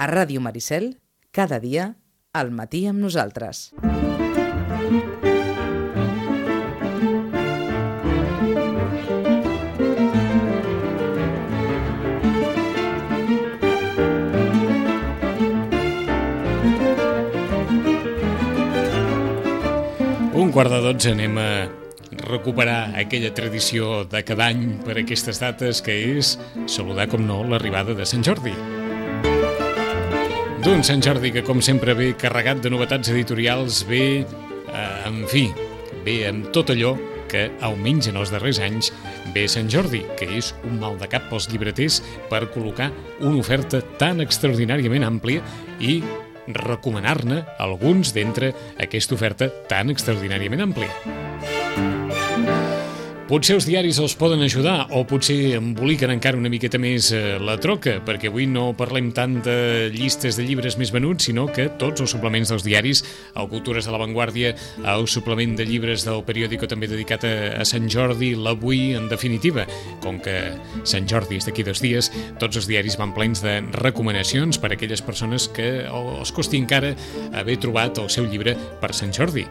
A Ràdio Maricel, cada dia, al matí amb nosaltres. Un quart de dotze anem a recuperar aquella tradició de cada any per aquestes dates que és saludar, com no, l'arribada de Sant Jordi. D'un Sant Jordi que, com sempre, ve carregat de novetats editorials, ve, eh, en fi, ve amb tot allò que, almenys en els darrers anys, ve Sant Jordi, que és un mal de cap pels llibreters per col·locar una oferta tan extraordinàriament àmplia i recomanar-ne alguns d'entre aquesta oferta tan extraordinàriament àmplia. Potser els diaris els poden ajudar o potser emboliquen encara una miqueta més eh, la troca, perquè avui no parlem tant de llistes de llibres més venuts, sinó que tots els suplements dels diaris, el Cultures de l'Avantguàrdia, el suplement de llibres del periòdico també dedicat a, a Sant Jordi, l'Avui, en definitiva. Com que Sant Jordi és d'aquí dos dies, tots els diaris van plens de recomanacions per a aquelles persones que els costi encara haver trobat el seu llibre per Sant Jordi.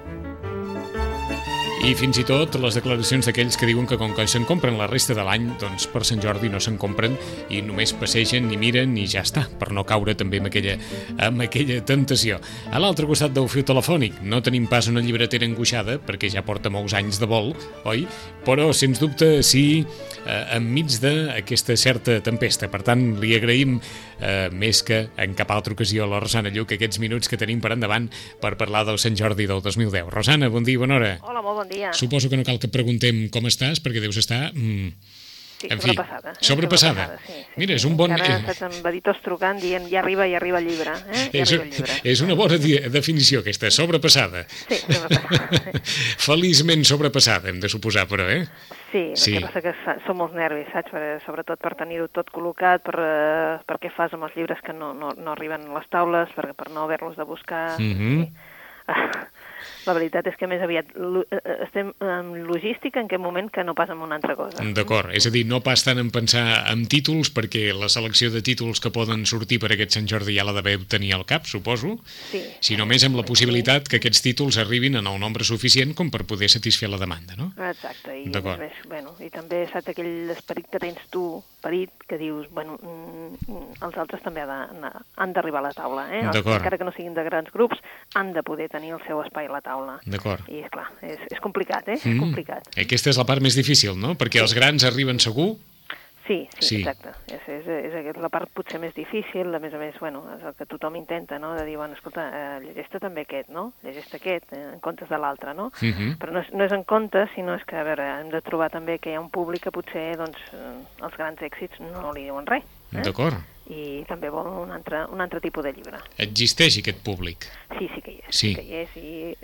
I fins i tot les declaracions d'aquells que diuen que com que se'n compren la resta de l'any, doncs per Sant Jordi no se'n compren i només passegen, ni miren i ja està, per no caure també amb aquella, amb aquella tentació. A l'altre costat del fiu telefònic no tenim pas una llibretera angoixada, perquè ja porta molts anys de vol, oi? Però, sens dubte, sí, eh, enmig d'aquesta certa tempesta. Per tant, li agraïm eh, més que en cap altra ocasió la Rosana Lluc aquests minuts que tenim per endavant per parlar del Sant Jordi del 2010. Rosana, bon dia bona hora. Hola, molt bon dia. Suposo que no cal que preguntem com estàs, perquè deus estar... Mm, Sí, en fi, sobrepassada. eh? sobrepassada. sí, sí, Mira, és un bon- Encara eh, saps amb editors trucant dient ja arriba, ja arriba el llibre. Eh? Ja és, arriba el llibre. és una bona definició aquesta, sobrepassada. Sí, sobrepassada. sí. Feliçment sobrepassada, hem de suposar, però, eh? Sí, el Sí. que passa que són molts nervis, saps? Per, sobretot per tenir-ho tot col·locat, per, eh, per què fas amb els llibres que no, no, no arriben a les taules, per, per no haver-los de buscar. Mhm. sí. La veritat és que més aviat eh, eh, estem en logística en aquest moment que no pas en una altra cosa. D'acord, és a dir, no pas tant en pensar en títols, perquè la selecció de títols que poden sortir per aquest Sant Jordi ja la deveu tenir al cap, suposo, Sí. sinó més amb la possibilitat que aquests títols arribin en el nombre suficient com per poder satisfer la demanda, no? Exacte, i, més, bueno, i també saps aquell esperit que tens tu, perit, que dius, bueno, mm, mm, els altres també han d'arribar a la taula, eh? Els-. Encara que no siguin de grans grups, han de poder tenir el seu espai a la taula. D'acord. I, és clar, és, és complicat, eh? Mm. És complicat. Aquesta és la part més difícil, no? Perquè els grans arriben segur, Sí, sí, Sí. exacte. És, és, és, és la part potser més difícil, a més a més, bueno, és el que tothom intenta, no?, de dir, bueno, escolta, eh, llegeix-te també aquest, no?, llegeix-te aquest, eh, en comptes de l'altre, no? Mhm. Però no és, no és en compte, sinó és que, a veure, hem de trobar també que hi ha un públic que potser, doncs, eh, els grans èxits no li diuen res. Eh? d'acord? I també vol un altre, un altre tipus de llibre. Existeix aquest públic. Sí, sí que hi és. Sí. que hi és. I,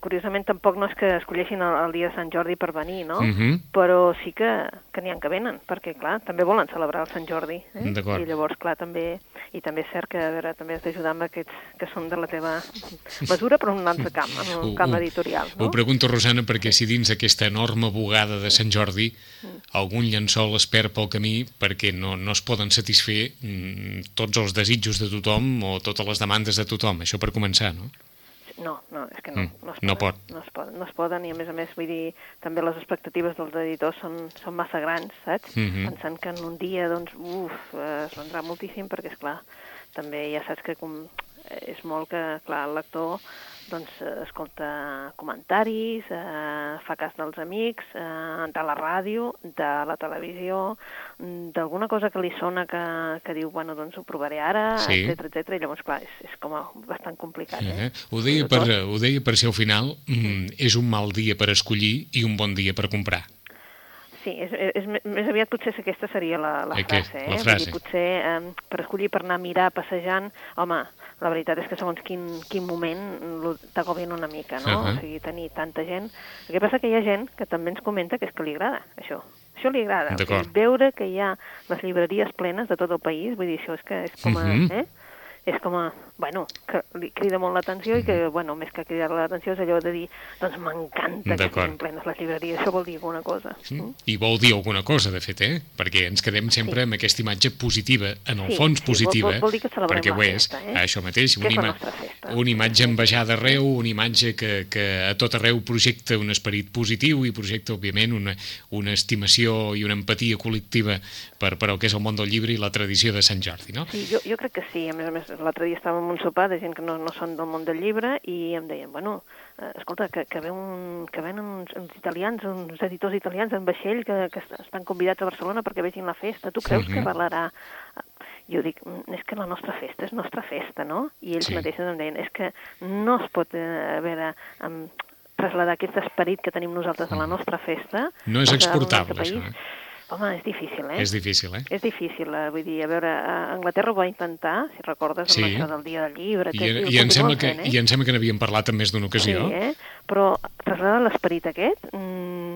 curiosament, tampoc no és que escolleixin el, el dia de Sant Jordi per venir, no? Mhm. Però sí que, que n'hi ha que venen, perquè, clar, també volen celebrar el Sant Jordi. Eh? I llavors, clar, també... I també és cert que, a veure, també has d'ajudar amb aquests que són de la teva mesura, però en un altre camp, en un Ho- camp ho- editorial, Ho no? pregunto, Rosana, perquè si dins aquesta enorme bugada de Sant Jordi Mm. algun llençol es perd pel camí perquè no, no es poden satisfer mm, tots els desitjos de tothom o totes les demandes de tothom. Això per començar, no? No, no, és que no. Mm, no, es no poden, pot. No es, poden, no es poden, i a més a més, vull dir, també les expectatives dels editors són, són massa grans, saps? Mhm. Pensant que en un dia, doncs, uf, eh, es vendrà moltíssim, perquè, és clar també ja saps que com, és molt que, clar, el lector doncs, eh, escolta comentaris, eh, fa cas dels amics, eh, de la ràdio, de la televisió, d'alguna cosa que li sona que, que diu, bueno, doncs ho provaré ara, Sí. etc etc. i llavors, clar, és, és com a bastant complicat, eh? Eh? Ho, deia per, ho deia per si al final mm, és un mal dia per escollir i un bon dia per comprar. Sí, és, és, és, més aviat potser aquesta seria la, la Aquest, frase. Eh? la Vull frase. dir, potser eh, per escollir, per anar a mirar, passejant, home, la veritat és que segons quin, quin moment t'agobien una mica, no? Ahà. O sigui, tenir tanta gent... El que passa que hi ha gent que també ens comenta que és que li agrada, això. Això li agrada. O sigui, veure que hi ha les llibreries plenes de tot el país, vull dir, això és que és com a... Mhm. eh? És com a, bueno, que li crida molt l'atenció i que, bueno, més que cridar l'atenció és allò de dir, doncs m'encanta que siguin plenes les llibreries, això vol dir alguna cosa. Mm. I vol dir alguna cosa, de fet, eh? Perquè ens quedem sempre amb aquesta imatge positiva, en el Sí, fons sí, vol- positiva, vol- vol dir que perquè ho és, festa, eh? això mateix, una, ima festa. una imatge envejada arreu, una imatge que, que a tot arreu projecta un esperit positiu i projecta, òbviament, una, una estimació i una empatia col·lectiva per, per el que és el món del llibre i la tradició de Sant Jordi, no? Sí, jo, jo crec que sí. A més a més, l'altre dia estàvem en un sopar de gent que no, no són del món del llibre i em deien, bueno, eh, escolta, que, que, ve un, que venen uns, uns italians, uns editors italians en vaixell que, que est- estan convidats a Barcelona perquè vegin la festa. Tu creus que Mhm. parlarà... Jo dic, "Mm, és que la nostra festa és nostra festa, no? I ells Sí. mateixos em deien, és que no es pot, eh, a veure, em, aquest esperit que tenim nosaltres a la nostra festa... No és exportable, això, eh? Home, és difícil, eh? És difícil, eh? És difícil, eh? vull dir, a veure, a Anglaterra ho va intentar, si recordes, amb Sí. això del dia del llibre, I, que i, ho em sembla que, fent, eh? I em sembla que n'havíem parlat en més d'una ocasió. Sí, eh? Però traslladar l'esperit aquest, mm,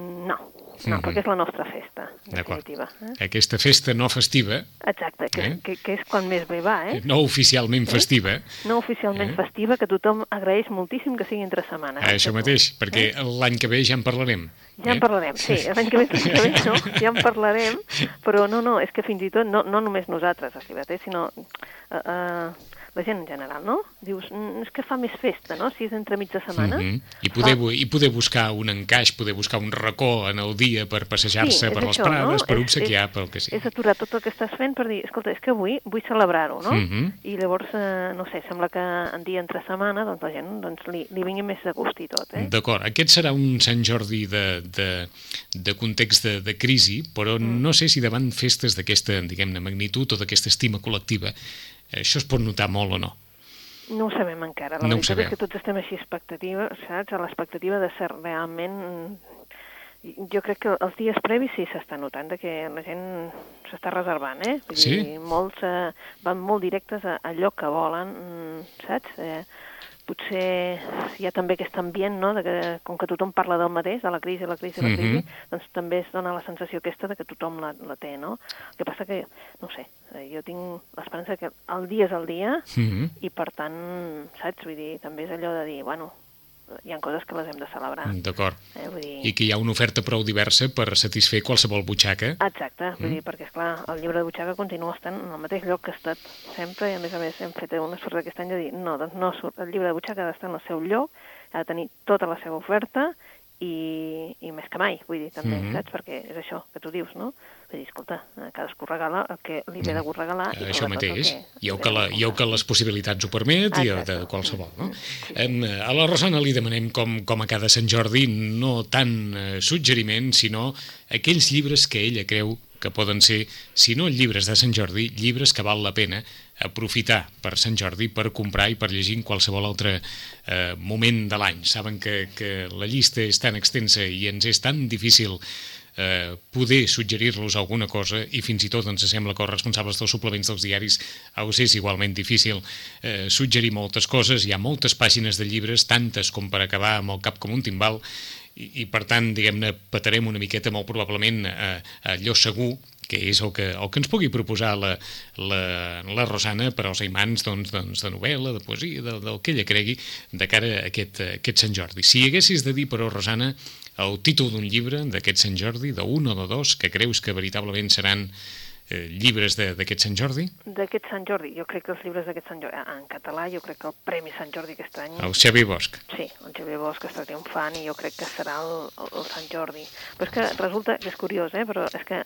no, no, Mhm. perquè és la nostra festa, en definitiva. Eh? Aquesta festa no festiva, Exacte, que, Eh? que, que és quan més bé va, eh? no oficialment festiva, No oficialment Eh? festiva, que tothom agraeix moltíssim que sigui entre setmanes. Ah, això mateix, perquè l'any que ve ja en parlarem. Ja en parlarem, sí, l'any que ve, que ve no, ja en parlarem, però no, no, és que fins i tot, no, no només nosaltres, els llibreters, sinó uh, uh, la gent en general, no? Dius, "Mm, és que fa més festa, no?, si és entre de setmana. Mhm. I, poder, bu- I poder buscar un encaix, poder buscar un racó en el dia per passejar-se és per les això, prades, no? per obsequiar, és- pel que sigui. És aturar tot el que estàs fent per dir, escolta, és que avui vull celebrar-ho, no? Mhm. I llavors, eh, no sé, sembla que en dia entre setmana, doncs la gent doncs, li, li vingui més de gust i tot, eh? D'acord, aquest serà un Sant Jordi de, de, de context de, de crisi, però Mm. no sé si davant festes d'aquesta, diguem-ne, magnitud o d'aquesta estima col·lectiva, això es pot notar molt o no. No ho sabem encara. La No veritat és que tots estem així expectativa, saps? A l'expectativa de ser realment... Jo crec que els dies previs sí s'està notant que la gent s'està reservant, eh? Vull Sí? dir, molts eh, van molt directes a allò que volen, mm, saps? Eh, potser hi ha també aquest ambient, no?, de que com que tothom parla del mateix, de la crisi, la crisi, la crisi, Mhm. doncs també es dona la sensació aquesta de que tothom la, la té, no? El que passa que, no sé, eh, jo tinc l'esperança que el dia és el dia, Mhm. i per tant, saps? Vull dir, també és allò de dir, bueno, hi ha coses que les hem de celebrar. D'acord. Eh? Vull dir... I que hi ha una oferta prou diversa per satisfer qualsevol butxaca. Exacte, vull Mm. dir, perquè, esclar, el llibre de butxaca continua estant en el mateix lloc que ha estat sempre, i a més a més hem fet una sort aquest any de dir, no, doncs no surt, el llibre de butxaca ha d'estar en el seu lloc, ha de tenir tota la seva oferta, i, i més que mai, vull dir, també, Mhm. saps? Perquè és això que tu dius, no? Vull dir, escolta, eh, cadascú regala el que li ve de gust regalar. i Eh, Això mateix. que- I que, la, i que les possibilitats ho permet i el de qualsevol. No? Mm, sí, sí. A la Rosana li demanem, com, com a cada Sant Jordi, no tant eh, suggeriment, sinó aquells llibres que ella creu que poden ser, si no llibres de Sant Jordi, llibres que val la pena aprofitar per Sant Jordi per comprar i per llegir en qualsevol altre eh, moment de l'any. Saben que, que la llista és tan extensa i ens és tan difícil eh, poder suggerir-los alguna cosa i fins i tot ens sembla que els responsables dels suplements dels diaris us és igualment difícil eh, suggerir moltes coses, hi ha moltes pàgines de llibres, tantes com per acabar amb el cap com un timbal i, i per tant, diguem-ne, patarem una miqueta molt probablement a allò segur que és el que, el que ens pugui proposar la, la, la Rosana per als aimants doncs, doncs, de novel·la, de poesia, de, del que ella cregui de cara a aquest, a aquest Sant Jordi. Si haguessis de dir, però, Rosana, el títol d'un llibre d'aquest Sant Jordi, d'un o de dos, que creus que veritablement seran eh, llibres d'aquest Sant Jordi? D'aquest Sant Jordi, jo crec que els llibres d'aquest Sant Jordi, en català, jo crec que el Premi Sant Jordi aquest any... El Xavi Bosch. Sí, el Xavier Bosch està triomfant i jo crec que serà el, el, el Sant Jordi. Però és que resulta que és curiós, eh? però és que,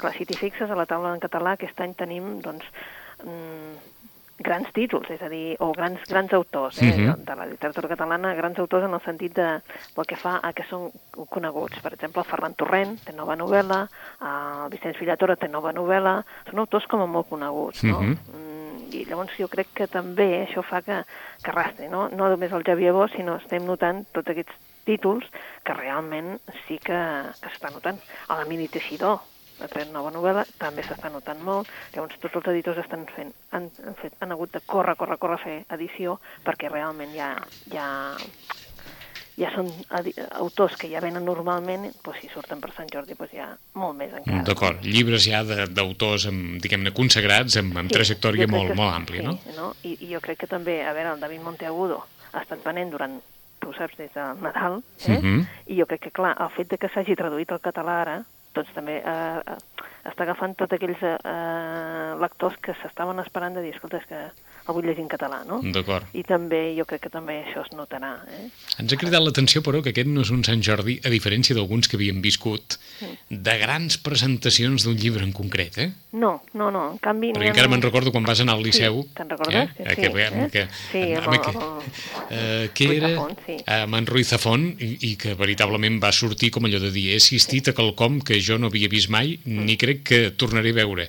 clar, si t'hi fixes a la taula en català, aquest any tenim, doncs, mm, grans títols, és a dir, o grans, grans autors, eh? Mhm. de, de la literatura catalana, grans autors en el sentit de pel que fa a que són coneguts. Per exemple, Ferran Torrent té nova novel·la, el Vicenç Villatora té nova novel·la, són autors com a molt coneguts, no? Mhm. Mm, I llavors jo crec que també això fa que, que arrastri, no? No només el Xavier Bosch, sinó estem notant tots aquests títols que realment sí que, que s'està notant. A la Mini Teixidor, tret nova novel·la, també s'està notant molt. Llavors tots els editors estan fent, han, han, fet, han hagut de córrer, córrer, córrer a fer edició perquè realment hi ha, ja són autors que ja venen normalment, doncs si surten per Sant Jordi, doncs ja molt més encara. D'acord, llibres ja d'autors, diguem-ne, consagrats, amb, amb Sí, trajectòria molt, que molt àmplia, sí, no? no? I, I jo crec que també, a veure, el David Monteagudo ha estat venent durant, tu ho saps, des de Nadal, eh? Mhm. i jo crec que, clar, el fet de que s'hagi traduït al català ara, doncs també eh, eh, està agafant tots aquells eh, eh, lectors que s'estaven esperant de dir, escolta, és que llegir en català, no? D'acord. I també, jo crec que també això es notarà, eh? Ens ha cridat l'atenció, però, que aquest no és un Sant Jordi, a diferència d'alguns que havíem viscut, de grans presentacions d'un llibre en concret, eh? No, no, no, en canvi... Perquè encara me'n recordo quan vas anar al Liceu... Sí, te'n recordes? Eh? Que que, sí, eh? eh? que, Sí, amb que, amb eh, que era Zafón, sí. amb en Ruiz Zafón i, i que veritablement va sortir com allò de dir he assistit a quelcom que jo no havia vist mai Mm. ni crec que tornaré a veure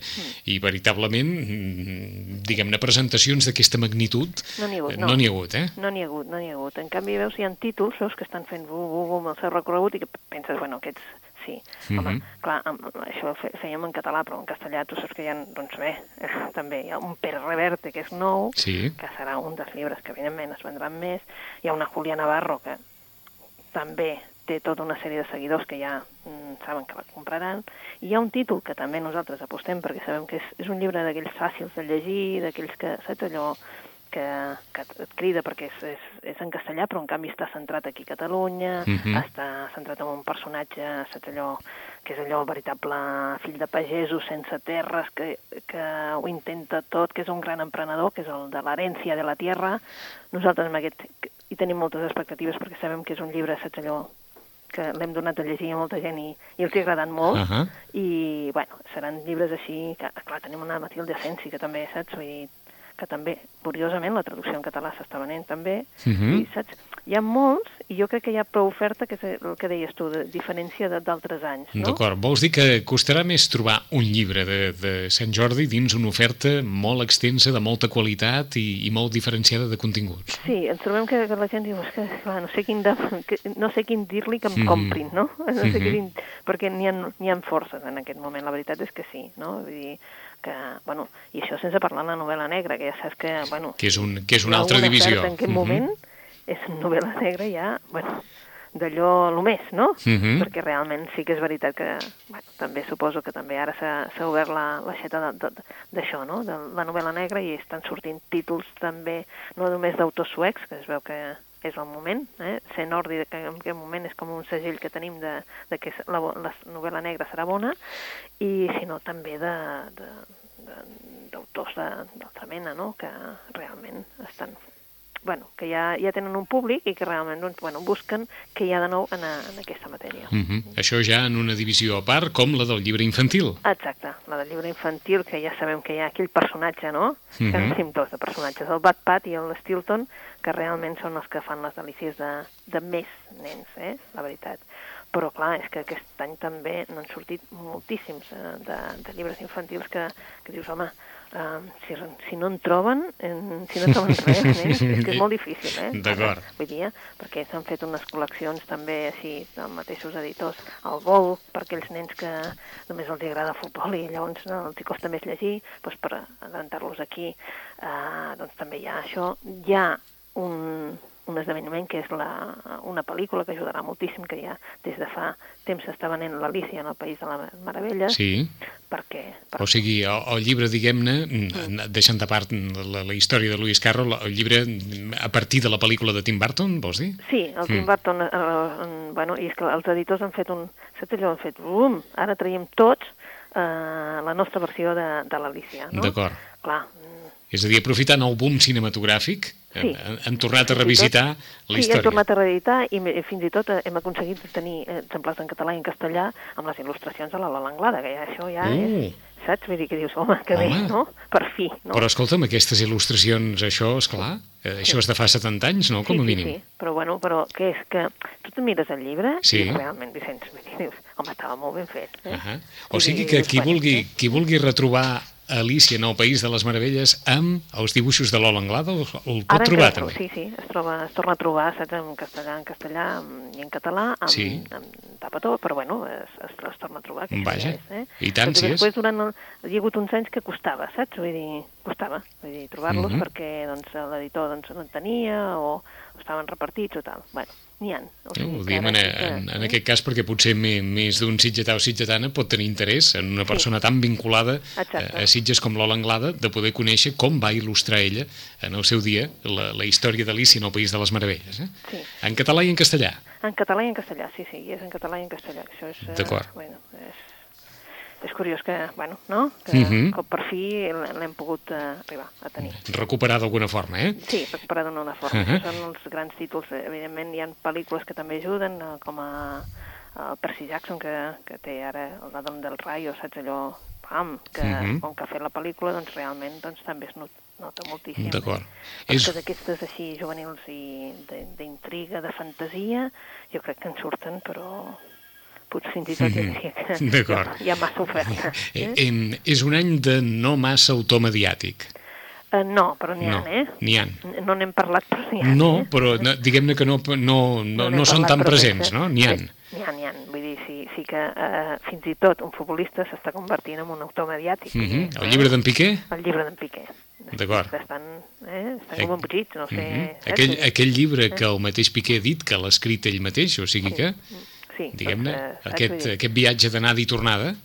i veritablement mm, diguem-ne presentacions d'aquesta magnitud No n'hi ha hagut, eh, no. no ha hagut eh? No n'hi ha hagut, no n'hi ha hagut. En canvi, veus, hi ha títols, veus, que estan fent bum, bum, bum, el seu recorregut i que penses, bueno, aquests sí. Mhm. Home, clar, amb, això fe, fèiem en català, però en castellà tu saps que hi ha, doncs bé, eh, també hi ha un Pere Reverte, que és nou, Sí. que serà un dels llibres que evidentment es vendran més. Hi ha una Julia Navarro, que també té tota una sèrie de seguidors que ja mm, saben que la compraran. I hi ha un títol que també nosaltres apostem perquè sabem que és, és un llibre d'aquells fàcils de llegir, d'aquells que, saps allò, que, que et crida perquè és, és, és en castellà, però en canvi està centrat aquí a Catalunya, Mhm. està centrat en un personatge, saps allò, que és allò veritable fill de pagesos sense terres, que, que ho intenta tot, que és un gran emprenedor, que és el de l'herència de la tierra. Nosaltres amb aquest hi tenim moltes expectatives perquè sabem que és un llibre, saps allò, que l'hem donat a llegir a molta gent i, i els ha agradat molt. Ahà. I, bueno, seran llibres així, que, clar, tenim una Matilde Asensi, que també, saps, vull dir, que també, curiosament, la traducció en català s'està venent també, Mhm. i, saps, hi ha molts, i jo crec que hi ha prou oferta, que és el que deies tu, de diferència d'altres anys, no? D'acord, vols dir que costarà més trobar un llibre de, de Sant Jordi dins una oferta molt extensa, de molta qualitat i, i molt diferenciada de continguts? Sí, ens trobem que, que la gent diu, és que, clar, no sé quin, de, que, no sé quin dir-li que em Mhm. comprin, no? no sé Mhm. quin, perquè n'hi ha, ha forces en aquest moment, la veritat és que sí, no? Vull dir que, bueno, i això sense parlar de la novel·la negra, que ja saps que, bueno... Que és, un, que és una altra divisió. En aquest Mhm. moment és novel·la negra ja, bueno, d'allò el més, no? Mhm. Perquè realment sí que és veritat que, bueno, també suposo que també ara s'ha obert la, l'aixeta de- de- d'això, no?, de la novel·la negra i estan sortint títols també, no només d'autors suecs, que es veu que és el moment, eh? ser nordi que en aquest moment és com un segell que tenim de, de que la, la novel·la negra serà bona, i sinó també de, de, d'autors d'altra mena, no?, que realment estan bueno, que ja, ja tenen un públic i que realment doncs, bueno, busquen què hi ha de nou en, a, en aquesta matèria. Mhm. Això ja en una divisió a part, com la del llibre infantil. Exacte, la del llibre infantil, que ja sabem que hi ha aquell personatge, no? Mhm. Que en tenim dos de personatges, el Bad Pat i el Stilton, que realment són els que fan les delícies de, de més nens, eh? la veritat. Però, clar, és que aquest any també n'han sortit moltíssims eh, de, de llibres infantils que, que dius, home, eh, si, si no en troben, en, si no en troben res, nens, és que és molt difícil, eh? D'acord. Vull dir, eh, perquè s'han fet unes col·leccions també així, dels mateixos editors, al vol, per aquells nens que només els agrada el futbol i llavors no, els hi costa més llegir, doncs per adaptar-los aquí, eh, doncs també hi ha això. Hi ha un, un esdeveniment que és la, una pel·lícula que ajudarà moltíssim, que ja des de fa temps s'està venent l'Alícia en el País de les Meravelles, Sí. perquè... Per... O sigui, el, el llibre, diguem-ne, mm. deixant de part la, la història de Lewis Carroll, el llibre a partir de la pel·lícula de Tim Burton, vols dir? Sí, el Tim Mm. Burton, eh, eh, bueno, i és que els editors han fet un... Saps allò? Han fet, bum, ara traiem tots eh, la nostra versió de, de l'Alícia, no? D'acord. Clar, És a dir, aprofitant el boom cinematogràfic, Sí. han, han tornat a revisitar tot- la Sí, història. hem tornat a reeditar i fins i tot eh, hem aconseguit tenir eh, exemplars en català i en castellà amb les il·lustracions de la Lola Anglada, que ja això ja Oh. és... Saps? Vull dir que dius, home, que Home. bé, no? Per fi, no? Però escolta'm, aquestes il·lustracions, això, és clar, eh, això és de fa 70 anys, no?, com a sí, mínim. Sí, sí, però bueno, però què és que tu te mires el llibre Sí. i realment Vicenç, vull dir, dius, home, estava molt ben fet. Eh? Uh -huh. O sigui que qui vulgui, sí. qui vulgui retrobar Alicia en el País de les Meravelles amb els dibuixos de Lola Anglada el, el pot Ara trobar també. Sí, sí, es, troba, es torna a trobar, saps, en castellà, en castellà i en català, amb, Sí. amb tapató, però bueno, es, es, es torna a trobar. Vaja, ja és, eh? i tant, Perquè si és. després, durant el, hi ha hagut uns anys que costava, saps? Vull dir, costava, vull dir, trobar-los Mhm. perquè, doncs, l'editor doncs, no en tenia o estaven repartits o tal. Bueno, n'hi ha. O no, ho diem en, en, en aquest cas perquè potser més, d'un sitgetà o sitgetana pot tenir interès en una persona sí. tan vinculada Exacte. a, a Sitges com l'Ola Anglada de poder conèixer com va il·lustrar ella en el seu dia la, la història d'Alicia en el País de les Meravelles. Eh? Sí. En català i en castellà. En català i en castellà, sí, sí, és en català i en castellà. Això és... eh, D'acord. Bueno, és, és curiós que, bueno, no? Que, Mhm. que per fi l'hem pogut eh, arribar a tenir. Recuperar d'alguna forma, eh? Sí, recuperar d'una forma. Mhm. Uh -huh. Són els grans títols. eh, Evidentment hi ha pel·lícules que també ajuden, eh, com a, a Percy Jackson, que, que té ara el Ladrón del Rayo, saps allò, pam, que Mhm. com que ha fet la pel·lícula, doncs realment doncs, també es not, nota moltíssim. D'acord. És... És- Que d'aquestes així juvenils i de- d'intriga, de, fantasia, jo crec que en surten, però potser fins i tot diria que D'acord. hi ha massa oferta. Eh, Eh? és un any de no massa automediàtic. Eh, no, però n'hi ha, No, eh? n'hi ha. No n'hem parlat, però n'hi ha. No, eh? però no, diguem-ne que no, no, no, n'hem no són tan presents, no? N'hi ha. Sí, N'hi ha, n'hi ha. Vull dir, sí, sí que eh, fins i tot un futbolista s'està convertint en un autor mediàtic. Mm -hmm. eh? El llibre d'en Piqué? El llibre d'en Piqué. D'acord. Estan, eh? estan com embotits, no sé... Mhm. saps? aquell, aquell llibre que el mateix Piqué ha dit que l'ha escrit ell mateix, o sigui que, sí, diguem-ne, doncs, eh, aquest, aquest viatge d'anada i tornada,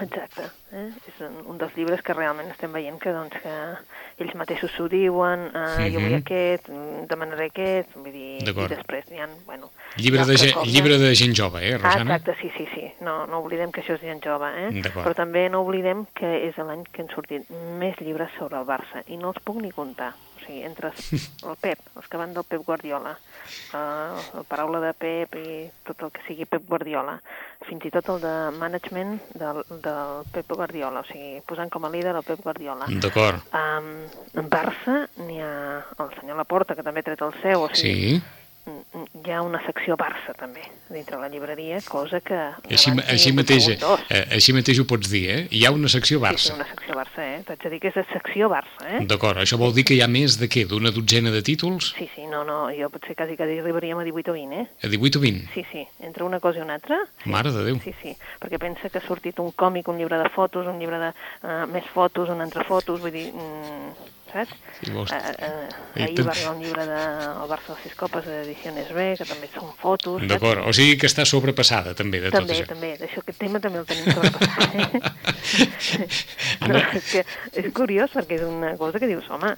Exacte. Eh? És un, un dels llibres que realment estem veient que, doncs, que ells mateixos s'ho diuen, eh, jo vull Mhm. aquest, demanaré aquest, vull dir, i després n'hi ha, bueno... llibre, de, gent, llibre de gent jove, eh, Ah, Rosana? exacte, sí, sí, sí. No, no oblidem que això és gent jove, eh? Però també no oblidem que és l'any que han sortit més llibres sobre el Barça, i no els puc ni comptar. Sigui, entre el Pep, els que van del Pep Guardiola, uh, la paraula de Pep i tot el que sigui Pep Guardiola, fins i tot el de management del, del Pep Guardiola, o sigui, posant com a líder el Pep Guardiola. D'acord. Um, en Barça n'hi ha el senyor Laporta, que també ha tret el seu, o sigui, Sí. Hi ha una secció Barça també dintre la llibreria, cosa que Així, així, mateix, eh, així mateix ho pots dir, eh? Hi ha una secció Sí, sí, Barça. una secció Barça, eh? T'haig de dir que és de secció Barça, eh? D'acord, això vol dir que hi ha més de què? D'una dotzena de títols? Sí, sí, no, no, jo potser quasi quasi arribaríem a 18 o 20, eh? A 18 o 20? Sí, sí, entre una cosa i una altra. Sí. Mare de Déu. Sí, sí, perquè pensa que ha sortit un còmic, un llibre de fotos, un llibre de uh, més fotos, un entre fotos, vull dir, mm, saps? I vols- uh, I ahir va arribar un llibre de el Barça dels sis copes d'edicions B, que també són fotos. D'acord, o sigui que està sobrepassada també de tot També, això. també, d'això, aquest tema també el tenim sobrepassat. Eh? no, és que és curiós perquè és una cosa que dius, home,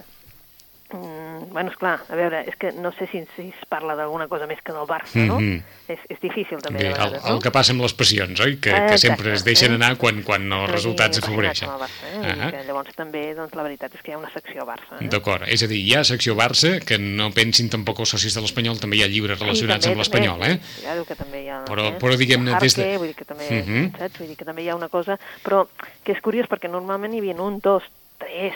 mm, bueno, és clar, a veure, és que no sé si, si es parla d'alguna cosa més que del Barça, no? Mhm. és, és difícil també, Bé, de el, vegades, el no? que passa amb les passions, oi? Que, que Exacte, sempre es deixen eh? anar quan, quan els resultats afavoreixen. Barça, eh? Dir Ah, que llavors també, doncs, la veritat és que hi ha una secció Barça. Eh? D'acord, és a dir, hi ha secció Barça, que no pensin tampoc els socis de l'Espanyol, també hi ha llibres relacionats sí, amb l'Espanyol, també, eh? Sí, claro que també hi ha... Però- eh? però diguem-ne, des de- Vull dir que també, Mhm. saps? Vull dir que també hi ha una cosa... Però que és curiós perquè normalment hi havia un, dos, tres,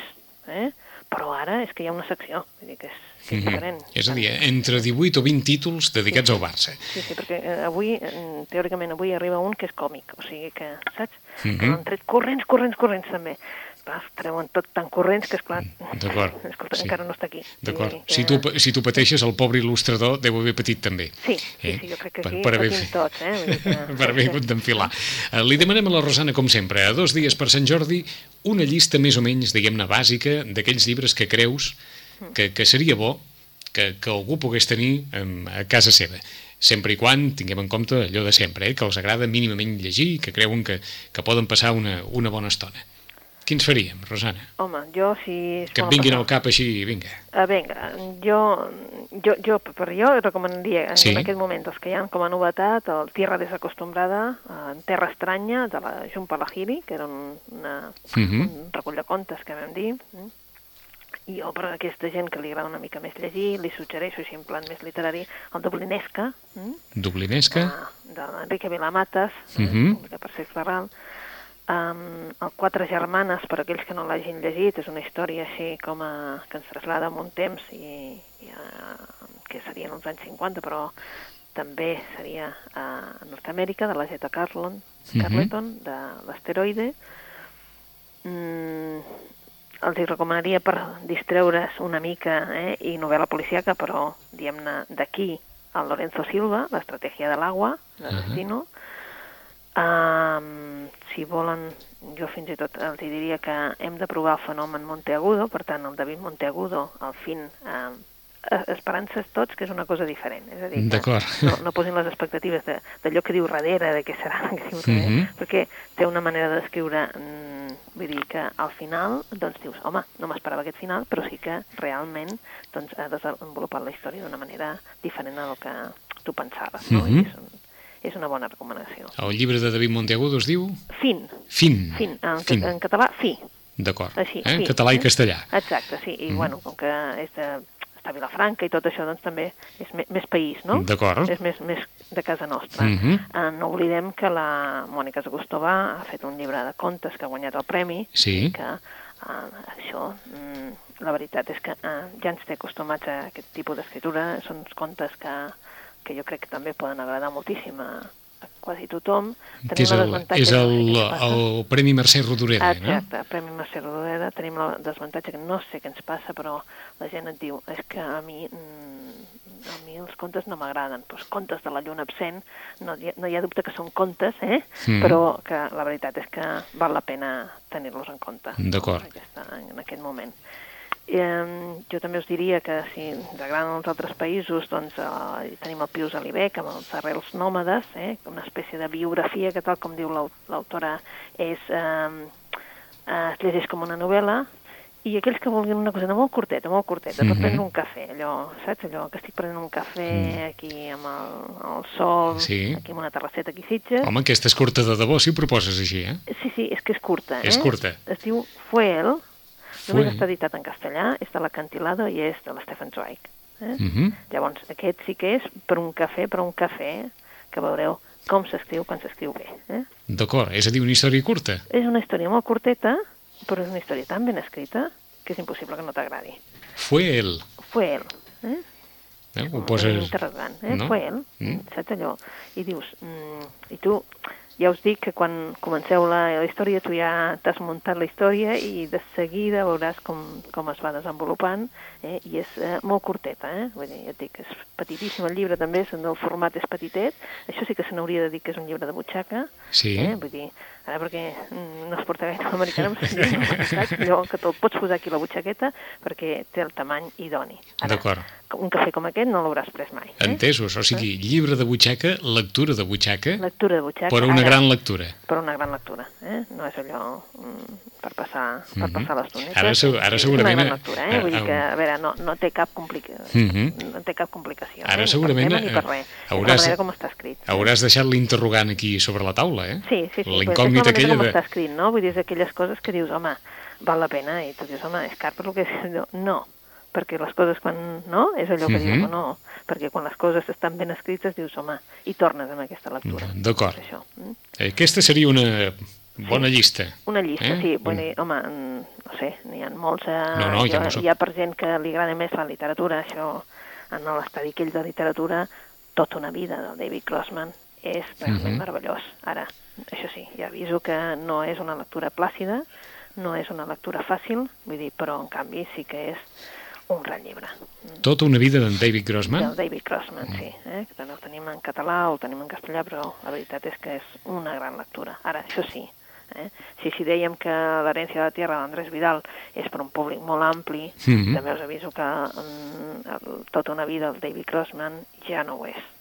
eh? Però ara és que hi ha una secció, vull dir que és, que és Mhm. diferent. És a dir, entre 18 o 20 títols dedicats al Barça. Sí, sí, perquè eh, avui, eh, teòricament, avui arriba un que és còmic, o sigui que, saps? Mhm. Que l'han tret corrents, corrents, corrents, també. Clar, treuen tot tan corrents que, esclar, D'acord, escolta, sí. encara no està aquí. D'acord. Dir que- Si, tu, si tu pateixes, el pobre il·lustrador deu haver patit també. Sí, sí, sí, jo crec que Per- aquí per haver tots, eh? Que- per haver hagut d'enfilar. Eh, Li demanem a la Rosana, com sempre, a dos dies per Sant Jordi, una llista més o menys, diguem-ne, bàsica d'aquells llibres que creus que, que seria bo que, que algú pogués tenir a casa seva sempre i quan tinguem en compte allò de sempre, eh? que els agrada mínimament llegir i que creuen que, que poden passar una, una bona estona. Quins faríem, Rosana? Home, jo si... Que et vinguin al cap així, vinga. Uh, vinga, jo, jo, jo, per jo recomanaria Sí. en aquest moment els que hi ha com a novetat el Tierra desacostumbrada, uh, Terra estranya, de la Jun Palahiri, que era un, una, Mhm. un recull de contes que vam dir. mm. I jo, per a aquesta gent que li agrada una mica més llegir, li suggereixo així en plan més literari el Dublinesca, mm? Dublinesca. de, de l'Enrique Vilamates, Mhm. eh, publicat per Sex Barral. Um, el Quatre germanes, per a aquells que no l'hagin llegit, és una història així com a, que ens trasllada en un temps i, i uh, que serien els anys 50, però també seria a Nord-Amèrica, de la Carlon, Mhm. Carleton, de l'asteroide. Mm, els hi recomanaria per distreure's una mica eh, i novel·la policíaca, però diguem-ne d'aquí al Lorenzo Silva, l'estratègia de l'aigua, de Ahà. Destino. Um, si volen, jo fins i tot els diria que hem de provar el fenomen Monteagudo, per tant, el David Monteagudo, el fin, um, esperances tots que és una cosa diferent. És a dir, que no, no posin les expectatives d'allò que diu darrere, de què serà, que diu darrere, mm -hmm. perquè té una manera d'escriure, mm, vull dir que al final, doncs dius, home, no m'esperava aquest final, però sí que realment doncs, ha desenvolupat la història d'una manera diferent del que tu pensaves, no? Mm -hmm. I és, un, és una bona recomanació. El llibre de David Monteagudo es diu? Fin. Fin. Fin. En, fin. en català, fi. D'acord. Eh? En català i castellà. Exacte, sí. I, mm. bueno, com que és de a Vilafranca i tot això doncs també és més, país, no? D'acord. És més, més de casa nostra. -huh. uh, no oblidem que la Mònica Zagostova ha fet un llibre de contes que ha guanyat el premi sí. i que uh, això, mm, la veritat és que uh, ja ens té acostumats a aquest tipus d'escriptura, són contes que, que jo crec que també poden agradar moltíssim a, quasi tothom. Que és el, és el, el Premi Mercè Rodoreda, Exacte, no? Exacte, Premi Mercè Rodoreda. Tenim la desavantatge que no sé què ens passa, però la gent et diu, és que a mi, mm, a mi els contes no m'agraden. Pues contes de la lluna absent, no, no hi ha dubte que són contes, eh? Mm. però que la veritat és que val la pena tenir-los en compte. D'acord. No? En aquest moment. Eh, jo també us diria que si ens agraden els altres països, doncs eh, tenim el Pius Alibec amb els arrels nòmades, eh, una espècie de biografia que tal com diu l'autora és, eh, eh, es llegeix com una novel·la, i aquells que vulguin una cosa molt curteta, molt curteta, mm -hmm. prenent un cafè, allò, saps? Allò que estic prenent un cafè mm. aquí amb el, el sol, sí. aquí amb una terrasseta aquí Sitges. Home, aquesta és curta de debò, si ho proposes així, eh? Sí, sí, és que és curta. És eh? curta. Es diu Fuel, Només està editat en castellà, és de l'Acantilado i és de l'Stefan Zweig. Eh? Uh mhm. -huh. Llavors, aquest sí que és per un cafè, per un cafè, que veureu com s'escriu quan s'escriu bé. Eh? D'acord, és a dir, una història curta. És una història molt curteta, però és una història tan ben escrita que és impossible que no t'agradi. Fue él. Fue él. Eh? Eh, ho poses... Interrogant, eh? No? Fue él. Mm. Saps allò? I dius, mm, i tu ja us dic que quan comenceu la, la història tu ja t'has muntat la història i de seguida veuràs com, com es va desenvolupant eh? i és eh, molt curteta, eh? Vull dir, ja et dic, és petitíssim el llibre també, el format és petitet, això sí que se n'hauria de dir que és un llibre de butxaca, sí. eh? vull dir, ara perquè mm, no es porta gaire l'americana, allò que te'l pots posar aquí la butxaqueta perquè té el tamany idoni. D'acord. Un cafè com aquest no l'hauràs pres mai. Eh? Entesos, o sigui, llibre de butxaca, lectura de butxaca, lectura de butxaca per una ara, gran lectura. Per una gran lectura, eh? No és allò mm, per passar, per mm -hmm. passar l'estona. Ara, ara segurament... És una gran lectura, eh? Vull dir que, a veure, no, no té cap complicació. Mm -hmm. No té cap complicació. Ara eh? segurament... Ni per res. Hauràs, com està escrit. Hauràs deixat l'interrogant aquí sobre la taula, eh? Sí, sí, sí. L'incògnita aquella de... com està escrit, no? Vull dir, és aquelles coses que dius, home, val la pena, i tu dius, home, és car per lo que és... No, perquè les coses quan... No? És allò que uh -huh. dius, no, perquè quan les coses estan ben escrites dius, home, i tornes amb aquesta lectura. D'acord. Mm? Aquesta seria una bona sí, llista. Una llista, eh? sí. Bueno, mm. home, no sé, n'hi ha molts... Eh, no, no, ja no soc... Hi ha per gent que li agrada més la literatura, això, en l'estadi aquell de literatura, tota una vida del David Crossman és realment uh -huh. meravellós. Ara, això sí, ja aviso que no és una lectura plàcida, no és una lectura fàcil, vull dir, però en canvi sí que és un gran llibre. Tota una vida d'en David Grossman? Del David Grossman, mm. sí. Eh? Que també el tenim en català o el tenim en castellà, però la veritat és que és una gran lectura. Ara, això sí, Eh? Si, si dèiem que l'herència de la Tierra d'Andrés Vidal és per un públic molt ampli, mm -hmm. també us aviso que mm, tota una vida el David Grossman ja no ho és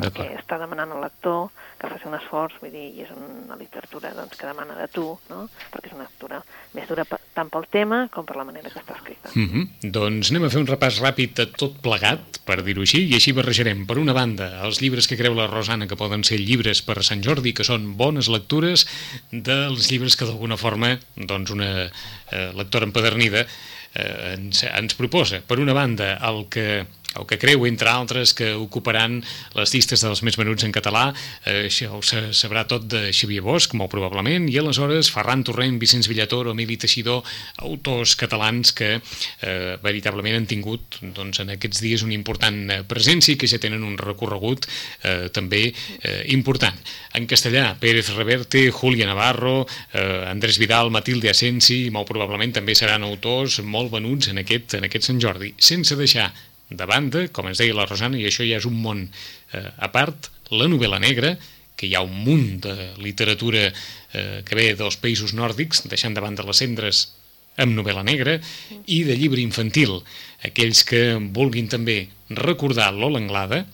perquè està demanant al lector que faci un esforç, vull dir, i és una literatura doncs, que demana de tu, no? perquè és una lectura més dura tant pel tema com per la manera que està escrita. Mm -hmm. Doncs anem a fer un repàs ràpid de tot plegat, per dir-ho així, i així barrejarem, per una banda, els llibres que creu la Rosana que poden ser llibres per Sant Jordi, que són bones lectures, dels llibres que d'alguna forma doncs una eh, lectora empedernida eh, ens, ens proposa. Per una banda, el que el que creu, entre altres, que ocuparan les llistes dels més venuts en català. Eh, això ho sabrà tot de Xavier Bosch, molt probablement, i aleshores Ferran Torrent, Vicenç Villator o Emili Teixidor, autors catalans que eh, veritablement han tingut doncs, en aquests dies una important eh, presència i que ja tenen un recorregut eh, també eh, important. En castellà, Pérez Reverte, Julia Navarro, eh, Andrés Vidal, Matilde Asensi, molt probablement també seran autors molt venuts en aquest, en aquest Sant Jordi, sense deixar de banda, com ens deia la Rosana, i això ja és un món eh, a part, la novel·la negra, que hi ha un munt de literatura eh, que ve dels països nòrdics, deixant de banda les cendres amb novel·la negra, i de llibre infantil. Aquells que vulguin també recordar l'Ola Anglada,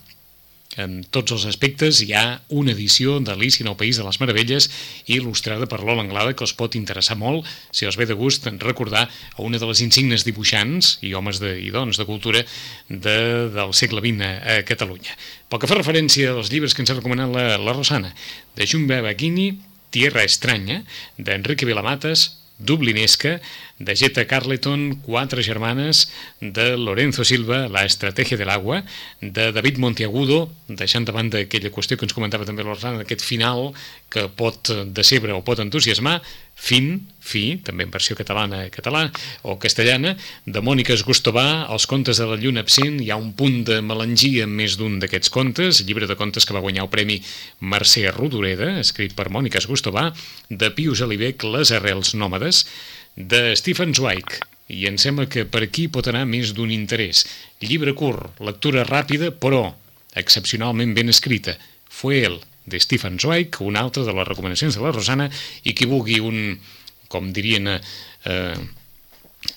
en tots els aspectes hi ha una edició d'Alicia en el País de les Meravelles il·lustrada per Lola Anglada que els pot interessar molt si els ve de gust recordar a una de les insignes dibuixants i homes de, i dones de cultura de, del segle XX a Catalunya. Pel que fa referència als llibres que ens ha recomanat la, la Rosana, de Jumbe Baghini, Tierra Estranya, d'Enrique Vilamates, Dublinesca, de Jetta Carleton, Quatre germanes, de Lorenzo Silva, La estratègia de l'aigua, de David Montiagudo, deixant de banda aquella qüestió que ens comentava també l'Orsana, d'aquest final que pot decebre o pot entusiasmar, Fin, Fi, també en versió catalana català o castellana, de Mònica Esgustovà, Els contes de la lluna absent, hi ha un punt de melangia en més d'un d'aquests contes, llibre de contes que va guanyar el Premi Mercè Rodoreda, escrit per Mònica Esgustovà, de Pius Alibec, Les arrels nòmades, de Stephen Zweig, i em sembla que per aquí pot anar més d'un interès. Llibre curt, lectura ràpida, però excepcionalment ben escrita. Fue él, de Stephen Zweig, una altra de les recomanacions de la Rosana, i qui vulgui un, com dirien eh,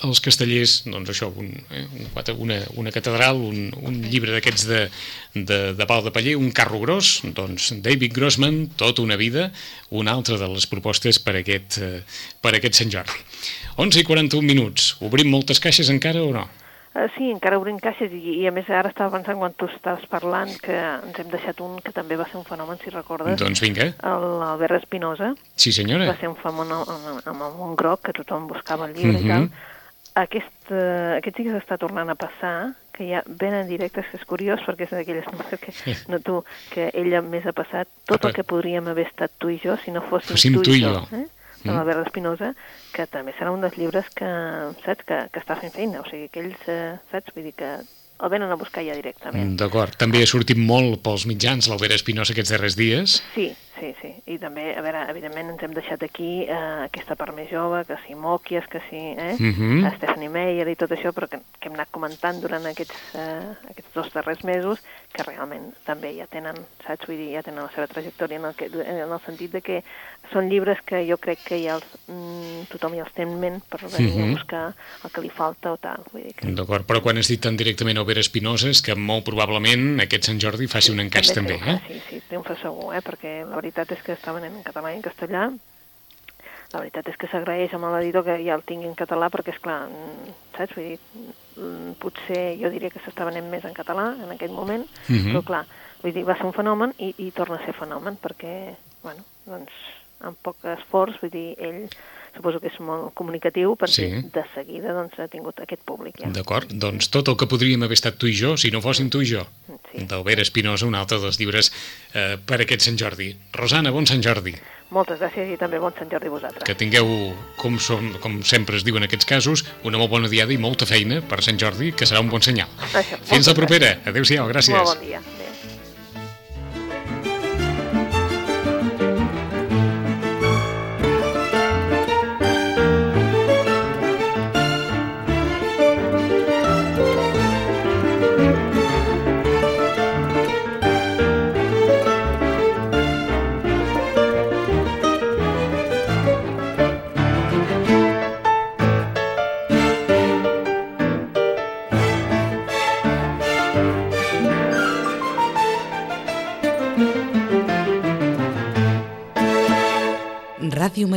els castellers, doncs això, un, eh, una, una catedral, un, un llibre d'aquests de, de, de pal de paller, un carro gros, doncs David Grossman, tota una vida, una altra de les propostes per aquest, eh, per aquest Sant Jordi. 11 i 41 minuts. Obrim moltes caixes encara o no? Uh, sí, encara obrim caixes i, i a més ara estava pensant quan tu estaves parlant que ens hem deixat un que també va ser un fenomen, si recordes. Doncs vinga. L'Albert Espinosa. Sí, senyora. Va ser un fenomen amb, amb un groc que tothom buscava el llibre uh -huh. i tal. Aquest, uh, aquest sí que s'està tornant a passar, que ja ven en directe, que és curiós, perquè és d'aquelles que, no tu, que ella més ha passat tot el que podríem haver estat tu i jo si no fóssim, fóssim tu, tu i jo. Eh? de l'Albert Espinosa, que també serà un dels llibres que, saps, que, que està fent feina, o sigui, que ells, eh, saps, vull dir que el venen a buscar ja directament. D'acord. També ha sortit molt pels mitjans l'Albert Espinosa aquests darrers dies. Sí, Sí, sí, i també, a veure, evidentment ens hem deixat aquí eh, aquesta part més jove, que si Mòquies, que si eh, uh mhm. -huh. Stephanie Meyer i tot això, però que, que hem anat comentant durant aquests, eh, aquests dos darrers mesos, que realment també ja tenen, saps, vull dir, ja tenen la seva trajectòria en el, que, en el sentit de que són llibres que jo crec que ja els, mm, tothom ja els té en ment per venir uh -huh. a mhm. buscar el que li falta o tal. Vull dir que... D'acord, però quan has dit tan directament a Vera Espinosa és que molt probablement aquest Sant Jordi faci sí, un encaix també, també eh? Sí, sí, té un fa segur, eh? perquè la veritat veritat és que estaven en català i en castellà. La veritat és que s'agraeix amb l'editor que ja el tingui en català perquè, és clar, mm, saps? Vull dir, mm, potser jo diria que s'està venent més en català en aquest moment, uh mhm. -huh. però clar, vull dir, va ser un fenomen i, i torna a ser fenomen perquè, bueno, doncs, amb poc esforç, vull dir, ell suposo que és molt comunicatiu perquè sí. de seguida doncs, ha tingut aquest públic. Ja. D'acord, doncs tot el que podríem haver estat tu i jo, si no fossin tu i jo. Sí. D'Albert Espinosa, un altre dels llibres eh, per aquest Sant Jordi. Rosana, bon Sant Jordi. Moltes gràcies i també bon Sant Jordi a vosaltres. Que tingueu, com, som, com sempre es diu en aquests casos, una molt bona diada i molta feina per Sant Jordi, que serà un bon senyal. Això, Fins la propera. Adéu-siau, gràcies. Molt bon dia.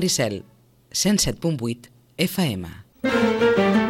Maricel, 107.8 FM.